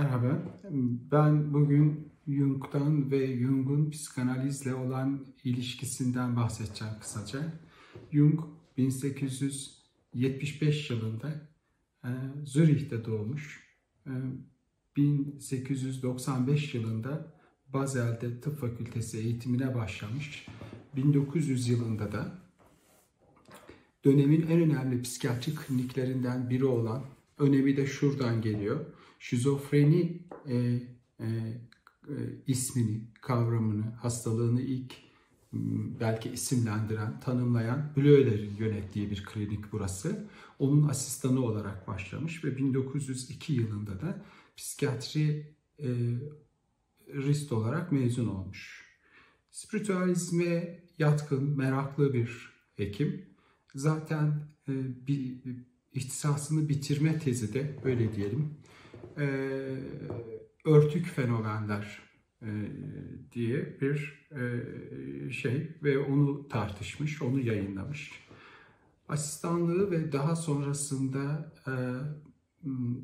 Merhaba, ben bugün Jung'dan ve Jung'un psikanalizle olan ilişkisinden bahsedeceğim kısaca. Jung 1875 yılında e, Zürih'te doğmuş. 1895 e, yılında Basel'de tıp fakültesi eğitimine başlamış. 1900 yılında da dönemin en önemli psikiyatri kliniklerinden biri olan önemi de şuradan geliyor. Şizofreni e, e, e, ismini, kavramını, hastalığını ilk belki isimlendiren, tanımlayan Bleuler'in yönettiği bir klinik burası. Onun asistanı olarak başlamış ve 1902 yılında da psikiyatri e, rist olarak mezun olmuş. Spiritüalizme yatkın, meraklı bir hekim. Zaten e, bir ihtisasını bitirme tezi de öyle diyelim. E, örtük fenomenler e, diye bir e, şey ve onu tartışmış, onu yayınlamış. Asistanlığı ve daha sonrasında e,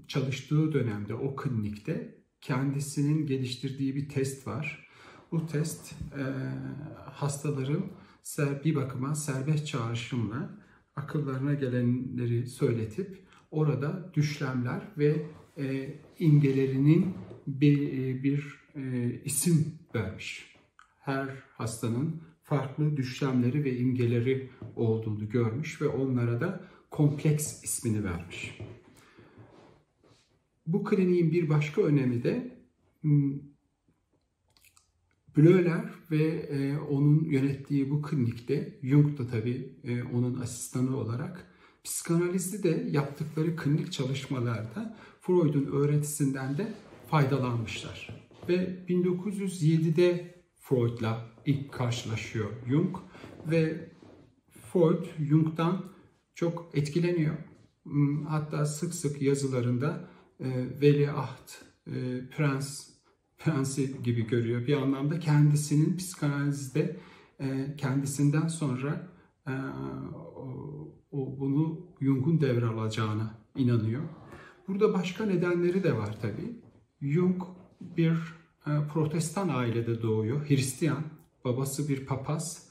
çalıştığı dönemde o klinikte kendisinin geliştirdiği bir test var. Bu test e, hastaların bir bakıma serbest çağrışımla akıllarına gelenleri söyletip orada düşlemler ve e, imgelerinin bir, e, bir e, isim vermiş. Her hastanın farklı düşlemleri ve imgeleri olduğunu görmüş ve onlara da kompleks ismini vermiş. Bu kliniğin bir başka önemi de hmm, Blöler ve e, onun yönettiği bu klinikte, Jung da tabii e, onun asistanı olarak psikanalizde de yaptıkları klinik çalışmalarda Freud'un öğretisinden de faydalanmışlar. Ve 1907'de Freud'la ilk karşılaşıyor Jung ve Freud Jung'dan çok etkileniyor. Hmm, hatta sık sık yazılarında e, veliaht, e, prens, prensi gibi görüyor. Bir anlamda kendisinin psikanalizde e, kendisinden sonra e, o, o, bunu Jung'un devralacağına inanıyor. Burada başka nedenleri de var tabii. Jung bir e, protestan ailede doğuyor. Hristiyan, babası bir papaz.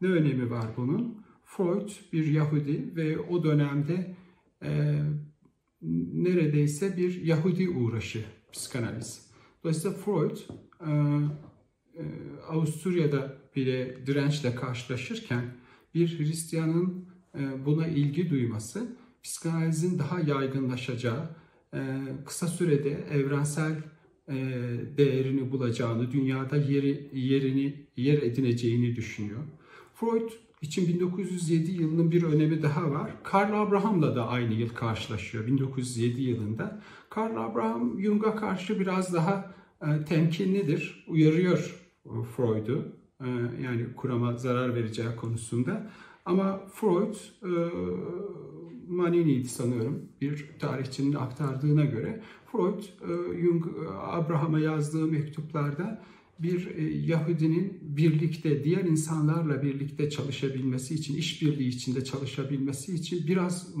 Ne önemi var bunun? Freud bir Yahudi ve o dönemde e, neredeyse bir Yahudi uğraşı psikanaliz. Dolayısıyla Freud e, e, Avusturya'da bile dirençle karşılaşırken bir Hristiyanın e, buna ilgi duyması psikanalizin daha yaygınlaşacağı, e, kısa sürede evrensel e, değerini bulacağını, dünyada yeri yerini yer edineceğini düşünüyor. Freud için 1907 yılının bir önemi daha var. Karl Abraham'la da aynı yıl karşılaşıyor 1907 yılında. Karl Abraham Jung'a karşı biraz daha e, temkinlidir, uyarıyor Freud'u. Yani kurama zarar vereceği konusunda. Ama Freud, Manini'ydi sanıyorum bir tarihçinin aktardığına göre. Freud, e, Jung, Abraham'a yazdığı mektuplarda bir e, Yahudinin birlikte, diğer insanlarla birlikte çalışabilmesi için, işbirliği içinde çalışabilmesi için biraz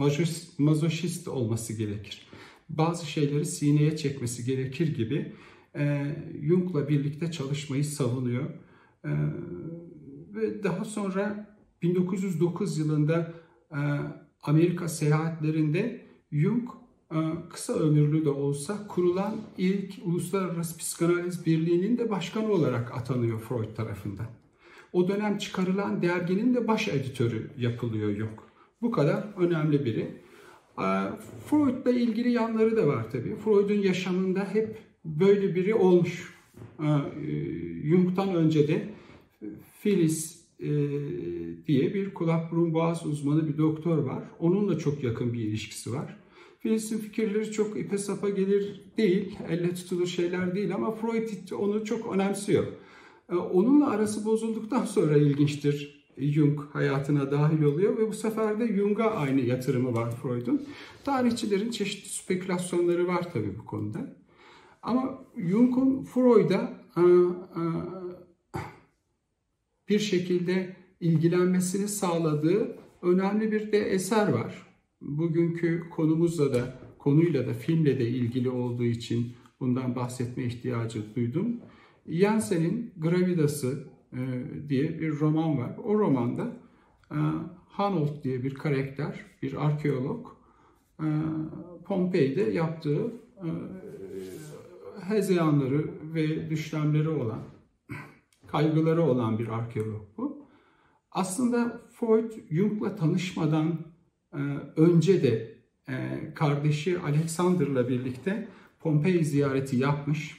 mazoşist olması gerekir. Bazı şeyleri sineye çekmesi gerekir gibi e, Jung'la birlikte çalışmayı savunuyor. E, ve daha sonra 1909 yılında e, Amerika seyahatlerinde Jung ee, kısa ömürlü de olsa kurulan ilk Uluslararası Psikanaliz Birliği'nin de başkanı olarak atanıyor Freud tarafından. O dönem çıkarılan derginin de baş editörü yapılıyor yok. Bu kadar önemli biri. Ee, Freud'la ilgili yanları da var tabii. Freud'un yaşamında hep böyle biri olmuş. Ee, Jung'tan önce de Phyllis e, diye bir kulak burun boğaz uzmanı bir doktor var. Onunla çok yakın bir ilişkisi var. Birisinin fikirleri çok ipe sapa gelir değil, elle tutulur şeyler değil ama Freud onu çok önemsiyor. Ee, onunla arası bozulduktan sonra ilginçtir Jung hayatına dahil oluyor ve bu sefer de Jung'a aynı yatırımı var Freud'un. Tarihçilerin çeşitli spekülasyonları var tabii bu konuda. Ama Jung'un Freud'a e, e, bir şekilde ilgilenmesini sağladığı önemli bir de eser var bugünkü konumuzla da konuyla da filmle de ilgili olduğu için bundan bahsetme ihtiyacı duydum. Jensen'in Gravidası e, diye bir roman var. O romanda e, Hanold diye bir karakter, bir arkeolog, e, Pompei'de yaptığı hezeyanları ve düşlemleri olan, kaygıları olan bir arkeolog bu. Aslında Freud Jung'la tanışmadan e, önce de e, kardeşi Alexander'la birlikte Pompei ziyareti yapmış.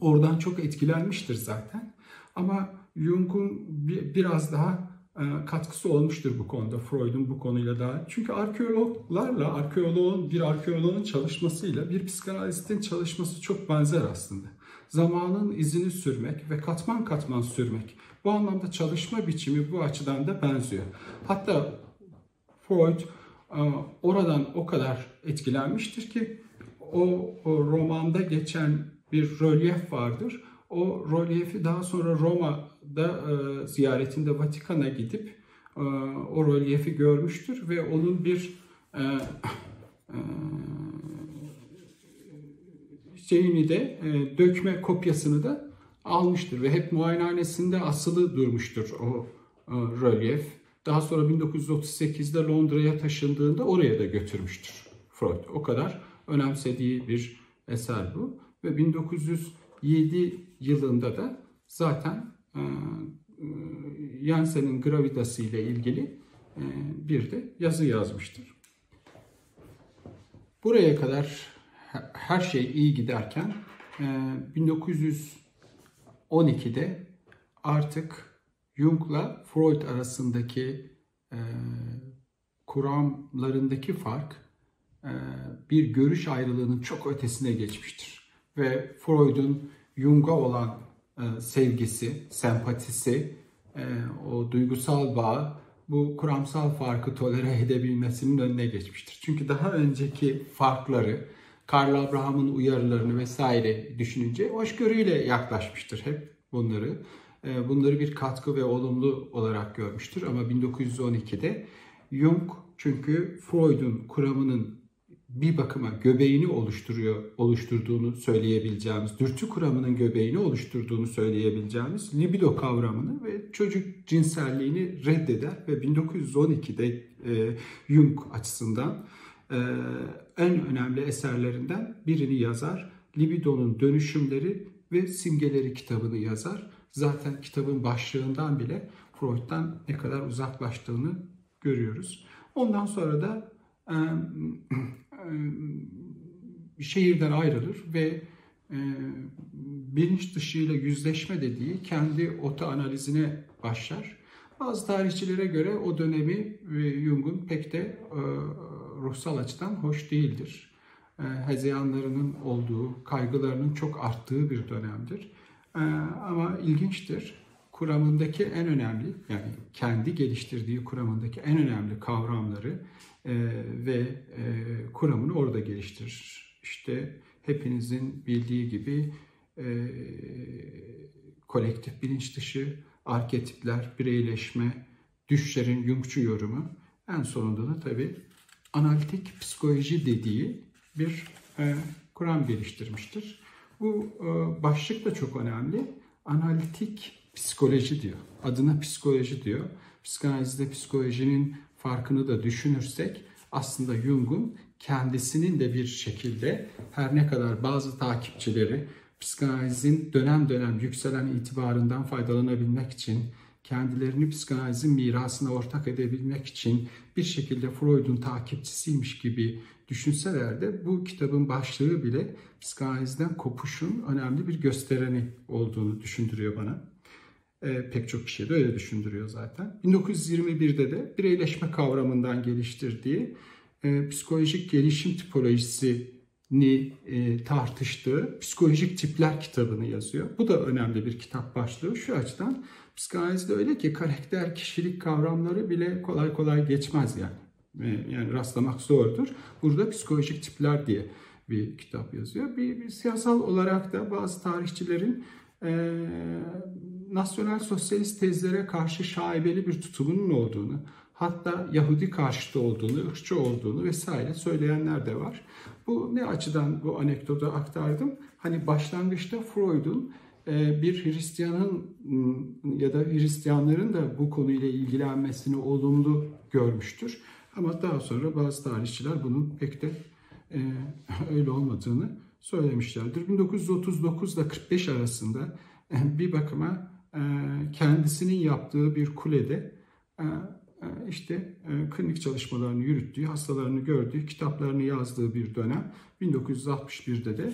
Oradan çok etkilenmiştir zaten. Ama Jung'un biraz daha e, katkısı olmuştur bu konuda Freud'un bu konuyla da. Çünkü arkeologlarla arkeoloğun bir arkeoloğun çalışmasıyla bir psikanalistin çalışması çok benzer aslında. Zamanın izini sürmek ve katman katman sürmek. Bu anlamda çalışma biçimi bu açıdan da benziyor. Hatta Freud e, oradan o kadar etkilenmiştir ki o, o romanda geçen bir rölyef vardır. O rölyefi daha sonra Roma'da e, ziyaretinde Vatikan'a gidip e, o rölyefi görmüştür ve onun bir e, e, şeyini de e, dökme kopyasını da almıştır ve hep muayenehanesinde asılı durmuştur o e, rölyef. Daha sonra 1938'de Londra'ya taşındığında oraya da götürmüştür Freud. O kadar önemsediği bir eser bu. Ve 1907 yılında da zaten e, e, Jensen'in gravidası ile ilgili e, bir de yazı yazmıştır. Buraya kadar her şey iyi giderken 1912'de artık Jung'la Freud arasındaki kuramlarındaki fark bir görüş ayrılığının çok ötesine geçmiştir. Ve Freud'un Jung'a olan sevgisi, sempatisi, o duygusal bağ bu kuramsal farkı tolere edebilmesinin önüne geçmiştir. Çünkü daha önceki farkları, Karl Abraham'ın uyarılarını vesaire düşününce hoşgörüyle yaklaşmıştır hep bunları. Bunları bir katkı ve olumlu olarak görmüştür ama 1912'de Jung çünkü Freud'un kuramının bir bakıma göbeğini oluşturuyor, oluşturduğunu söyleyebileceğimiz, dürtü kuramının göbeğini oluşturduğunu söyleyebileceğimiz libido kavramını ve çocuk cinselliğini reddeder ve 1912'de e, Jung açısından en önemli eserlerinden birini yazar. Libidonun dönüşümleri ve simgeleri kitabını yazar. Zaten kitabın başlığından bile Freud'dan ne kadar uzaklaştığını görüyoruz. Ondan sonra da şehirden ayrılır ve bilinç dışıyla yüzleşme dediği kendi oto analizine başlar. Bazı tarihçilere göre o dönemi Jung'un pek de ruhsal açıdan hoş değildir. Hezeyanlarının olduğu, kaygılarının çok arttığı bir dönemdir. Ama ilginçtir kuramındaki en önemli yani kendi geliştirdiği kuramındaki en önemli kavramları e, ve e, kuramını orada geliştirir. İşte hepinizin bildiği gibi e, kolektif bilinç dışı, arketipler, bireyleşme, düşlerin Jungçu yorumu en sonunda da tabii analitik psikoloji dediği bir e, kuram geliştirmiştir. Bu e, başlık da çok önemli. Analitik psikoloji diyor. Adına psikoloji diyor. Psikanalizde psikolojinin farkını da düşünürsek aslında Jung'un kendisinin de bir şekilde her ne kadar bazı takipçileri psikanalizin dönem dönem yükselen itibarından faydalanabilmek için kendilerini psikanalizin mirasına ortak edebilmek için bir şekilde Freud'un takipçisiymiş gibi düşünseler de bu kitabın başlığı bile psikanalizden kopuşun önemli bir göstereni olduğunu düşündürüyor bana. E, pek çok kişiye de öyle düşündürüyor zaten. 1921'de de bireyleşme kavramından geliştirdiği e, psikolojik gelişim tipolojisini e, tartıştığı psikolojik tipler kitabını yazıyor. Bu da önemli bir kitap başlığı. Şu açıdan psikanalizde öyle ki karakter, kişilik kavramları bile kolay kolay geçmez yani. Yani rastlamak zordur. Burada psikolojik tipler diye bir kitap yazıyor. Bir, bir siyasal olarak da bazı tarihçilerin e, nasyonel sosyalist tezlere karşı şaibeli bir tutumunun olduğunu, hatta Yahudi karşıtı olduğunu, ırkçı olduğunu vesaire söyleyenler de var. Bu ne açıdan bu anekdotu aktardım? Hani başlangıçta Freud'un bir Hristiyanın ya da Hristiyanların da bu konuyla ilgilenmesini olumlu görmüştür. Ama daha sonra bazı tarihçiler bunun pek de e, öyle olmadığını söylemişlerdir. 1939 ile 45 arasında e, bir bakıma kendisinin yaptığı bir kulede işte klinik çalışmalarını yürüttüğü, hastalarını gördüğü, kitaplarını yazdığı bir dönem 1961'de de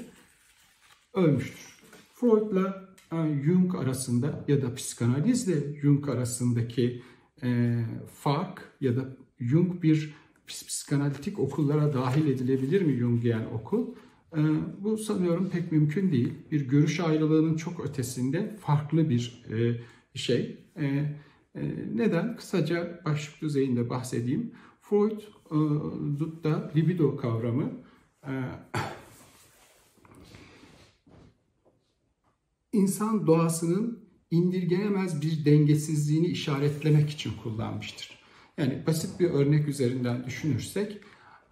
ölmüştür. Freud'la e, Jung arasında ya da psikanalizle Jung arasındaki e, fark ya da Jung bir psikanalitik okullara dahil edilebilir mi Jungian okul? E, bu sanıyorum pek mümkün değil. Bir görüş ayrılığının çok ötesinde farklı bir e, şey. E, e, neden? Kısaca başlık düzeyinde bahsedeyim. Freud'da libido kavramı e, insan doğasının indirgenemez bir dengesizliğini işaretlemek için kullanmıştır. Yani basit bir örnek üzerinden düşünürsek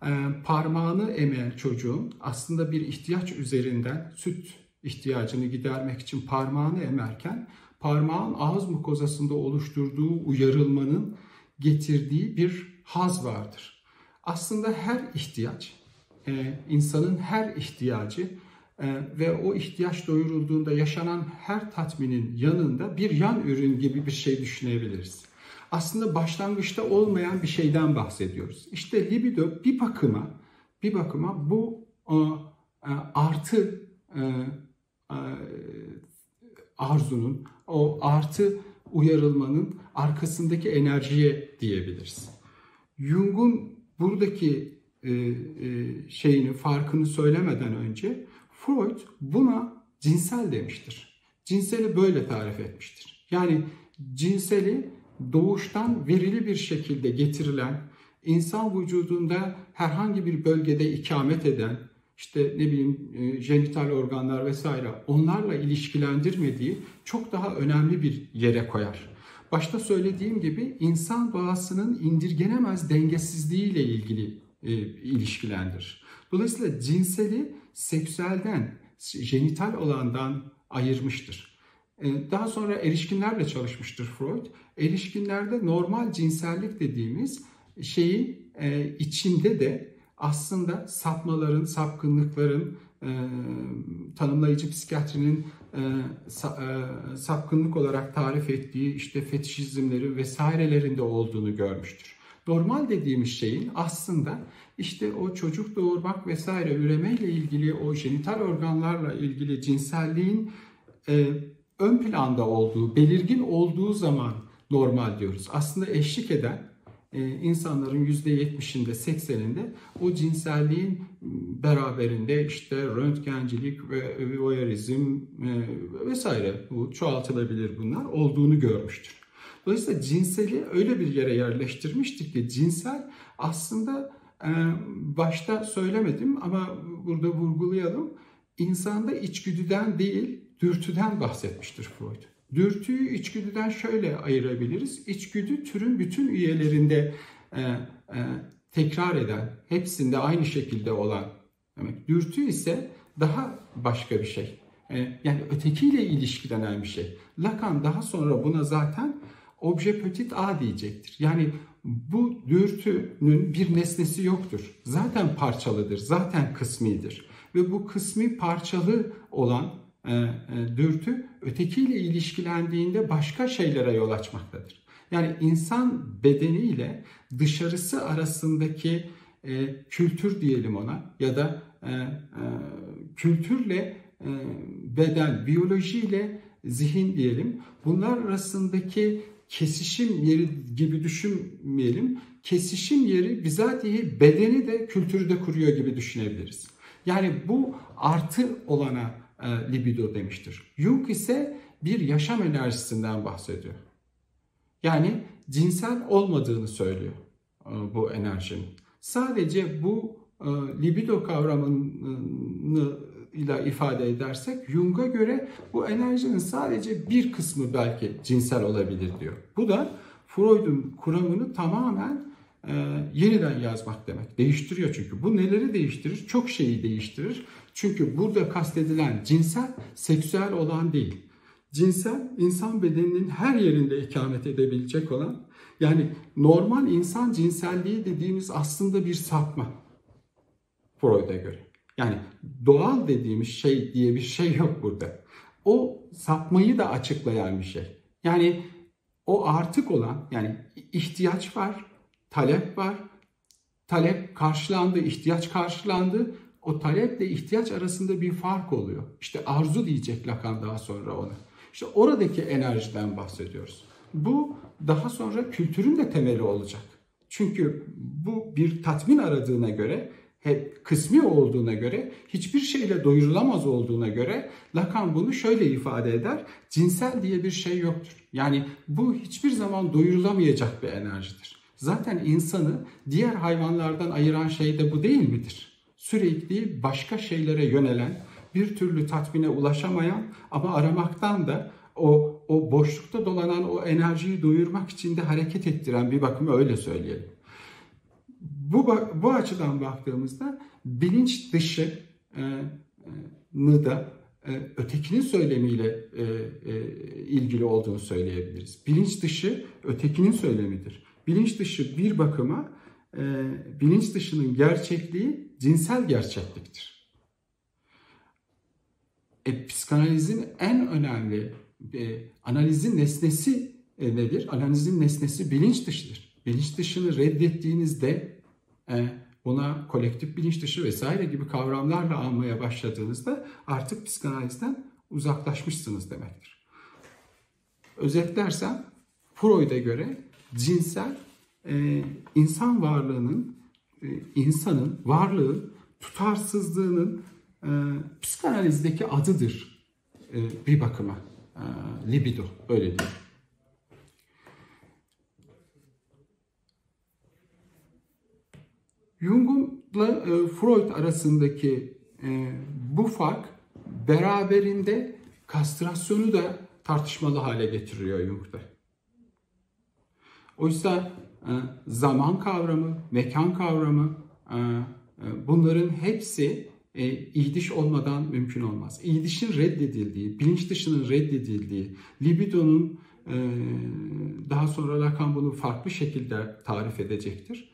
e, parmağını emeyen çocuğun aslında bir ihtiyaç üzerinden süt ihtiyacını gidermek için parmağını emerken parmağın ağız mukozasında oluşturduğu uyarılmanın getirdiği bir haz vardır. Aslında her ihtiyaç, e, insanın her ihtiyacı ve o ihtiyaç doyurulduğunda yaşanan her tatminin yanında bir yan ürün gibi bir şey düşünebiliriz. Aslında başlangıçta olmayan bir şeyden bahsediyoruz. İşte libido bir bakıma bir bakıma bu e, e, artı e, arzunun, o artı uyarılmanın arkasındaki enerjiye diyebiliriz. Jung'un buradaki şeyini, farkını söylemeden önce Freud buna cinsel demiştir. Cinseli böyle tarif etmiştir. Yani cinseli doğuştan verili bir şekilde getirilen, insan vücudunda herhangi bir bölgede ikamet eden, işte ne bileyim e, jenital organlar vesaire onlarla ilişkilendirmediği çok daha önemli bir yere koyar. Başta söylediğim gibi insan doğasının indirgenemez dengesizliğiyle ilgili e, ilişkilendirir. Dolayısıyla cinseli seksüelden, jenital olandan ayırmıştır. Ee, daha sonra erişkinlerle çalışmıştır Freud. Erişkinlerde normal cinsellik dediğimiz şeyi e, içinde de aslında sapmaların, sapkınlıkların, e, tanımlayıcı psikiyatrinin e, sapkınlık olarak tarif ettiği işte fetişizmleri vesairelerinde olduğunu görmüştür. Normal dediğimiz şeyin aslında işte o çocuk doğurmak vesaire üremeyle ilgili o jenital organlarla ilgili cinselliğin e, ön planda olduğu, belirgin olduğu zaman normal diyoruz. Aslında eşlik eden e, insanların %70'inde 80'inde o cinselliğin beraberinde işte röntgencilik ve voyeurizm e, vesaire bu çoğaltılabilir bunlar olduğunu görmüştür. Dolayısıyla cinseli öyle bir yere yerleştirmiştik ki cinsel aslında e, başta söylemedim ama burada vurgulayalım. İnsanda içgüdüden değil, dürtüden bahsetmiştir Freud. Dürtüyü içgüdüden şöyle ayırabiliriz. İçgüdü türün bütün üyelerinde e, e, tekrar eden, hepsinde aynı şekilde olan demek. Dürtü ise daha başka bir şey. Yani ötekiyle ilişkilenen bir şey. Lacan daha sonra buna zaten obje petit a diyecektir. Yani bu dürtünün bir nesnesi yoktur. Zaten parçalıdır, zaten kısmidir. Ve bu kısmi parçalı olan e, e, dürtü ötekiyle ilişkilendiğinde başka şeylere yol açmaktadır. Yani insan bedeniyle dışarısı arasındaki e, kültür diyelim ona ya da e, e, kültürle e, beden, biyolojiyle zihin diyelim. Bunlar arasındaki kesişim yeri gibi düşünmeyelim. Kesişim yeri bizatihi bedeni de kültürü de kuruyor gibi düşünebiliriz. Yani bu artı olana e, libido demiştir. Jung ise bir yaşam enerjisinden bahsediyor. Yani cinsel olmadığını söylüyor e, bu enerjinin. Sadece bu e, libido kavramını ile ifade edersek Jung'a göre bu enerjinin sadece bir kısmı belki cinsel olabilir diyor. Bu da Freud'un kuramını tamamen e, yeniden yazmak demek. Değiştiriyor çünkü. Bu neleri değiştirir? Çok şeyi değiştirir. Çünkü burada kastedilen cinsel, seksüel olan değil. Cinsel, insan bedeninin her yerinde ikamet edebilecek olan, yani normal insan cinselliği dediğimiz aslında bir sapma. Freud'a göre. Yani doğal dediğimiz şey diye bir şey yok burada. O sapmayı da açıklayan bir şey. Yani o artık olan yani ihtiyaç var, talep var. Talep karşılandı, ihtiyaç karşılandı. O taleple ihtiyaç arasında bir fark oluyor. İşte arzu diyecek Lacan daha sonra ona. İşte oradaki enerjiden bahsediyoruz. Bu daha sonra kültürün de temeli olacak. Çünkü bu bir tatmin aradığına göre hep kısmi olduğuna göre, hiçbir şeyle doyurulamaz olduğuna göre Lacan bunu şöyle ifade eder. Cinsel diye bir şey yoktur. Yani bu hiçbir zaman doyurulamayacak bir enerjidir. Zaten insanı diğer hayvanlardan ayıran şey de bu değil midir? Sürekli başka şeylere yönelen, bir türlü tatmine ulaşamayan ama aramaktan da o, o boşlukta dolanan o enerjiyi doyurmak için de hareket ettiren bir bakıma öyle söyleyelim bu, bu açıdan baktığımızda bilinç dışı e, e, da e, ötekinin söylemiyle ilgili olduğunu söyleyebiliriz. Bilinç dışı ötekinin söylemidir. Bilinç dışı bir bakıma bilinç dışının gerçekliği cinsel gerçekliktir. E, psikanalizin en önemli e, analizin nesnesi e, nedir? Analizin nesnesi bilinç dışıdır. Bilinç dışını reddettiğinizde buna kolektif bilinç dışı vesaire gibi kavramlarla almaya başladığınızda artık psikanalizden uzaklaşmışsınız demektir. Özetlersem Freud'a göre cinsel e, insan varlığının, e, insanın varlığı tutarsızlığının e, psikanalizdeki adıdır e, bir bakıma. E, libido öyle diyor. Jung'la e, Freud arasındaki e, bu fark beraberinde kastrasyonu da tartışmalı hale getiriyor Jung'da. Oysa e, zaman kavramı, mekan kavramı bunların hepsi ihdiş olmadan mümkün olmaz. İhdişin reddedildiği, bilinç dışının reddedildiği, libidonun daha sonra Lacan bunu farklı şekilde tarif edecektir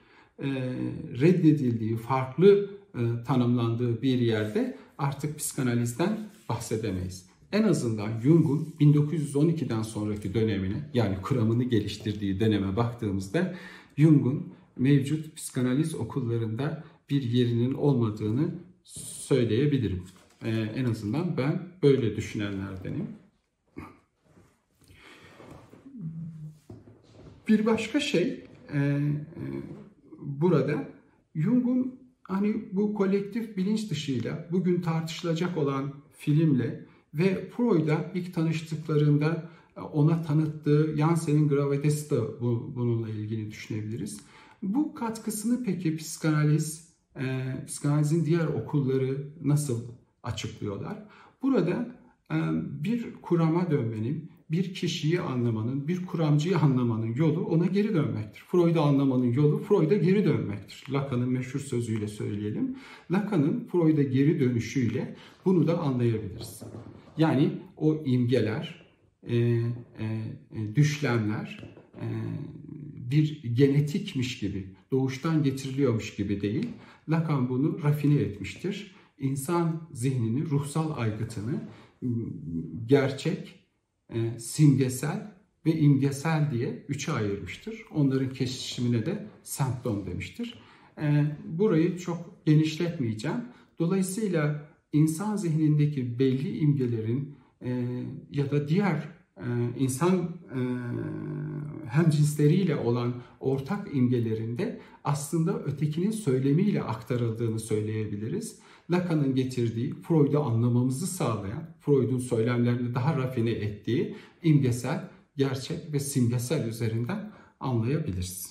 reddedildiği, farklı e, tanımlandığı bir yerde artık psikanalizden bahsedemeyiz. En azından Jung'un 1912'den sonraki dönemine yani kuramını geliştirdiği döneme baktığımızda Jung'un mevcut psikanaliz okullarında bir yerinin olmadığını söyleyebilirim. Ee, en azından ben böyle düşünenlerdenim. Bir başka şey, e, e, burada Jung'un hani bu kolektif bilinç dışıyla bugün tartışılacak olan filmle ve Freud'a ilk tanıştıklarında e, ona tanıttığı Jansen'in gravetesi de bu, bununla ilgili düşünebiliriz. Bu katkısını peki psikanaliz, e, psikanalizin diğer okulları nasıl açıklıyorlar? Burada e, bir kurama dönmenin, bir kişiyi anlamanın, bir kuramcıyı anlamanın yolu ona geri dönmektir. Freud'u anlamanın yolu Freud'a geri dönmektir. Lacan'ın meşhur sözüyle söyleyelim. Lacan'ın Freud'a geri dönüşüyle bunu da anlayabiliriz. Yani o imgeler, e, e, e düşlemler e, bir genetikmiş gibi, doğuştan getiriliyormuş gibi değil. Lacan bunu rafine etmiştir. İnsan zihnini, ruhsal aygıtını gerçek, e, simgesel ve imgesel diye üçe ayırmıştır. Onların kesişimine de semptom demiştir. E, burayı çok genişletmeyeceğim. Dolayısıyla insan zihnindeki belli imgelerin e, ya da diğer insan e, hem cinsleriyle olan ortak imgelerinde aslında ötekinin söylemiyle aktarıldığını söyleyebiliriz. Lacan'ın getirdiği, Freud'u anlamamızı sağlayan, Freud'un söylemlerini daha rafine ettiği imgesel, gerçek ve simgesel üzerinden anlayabiliriz.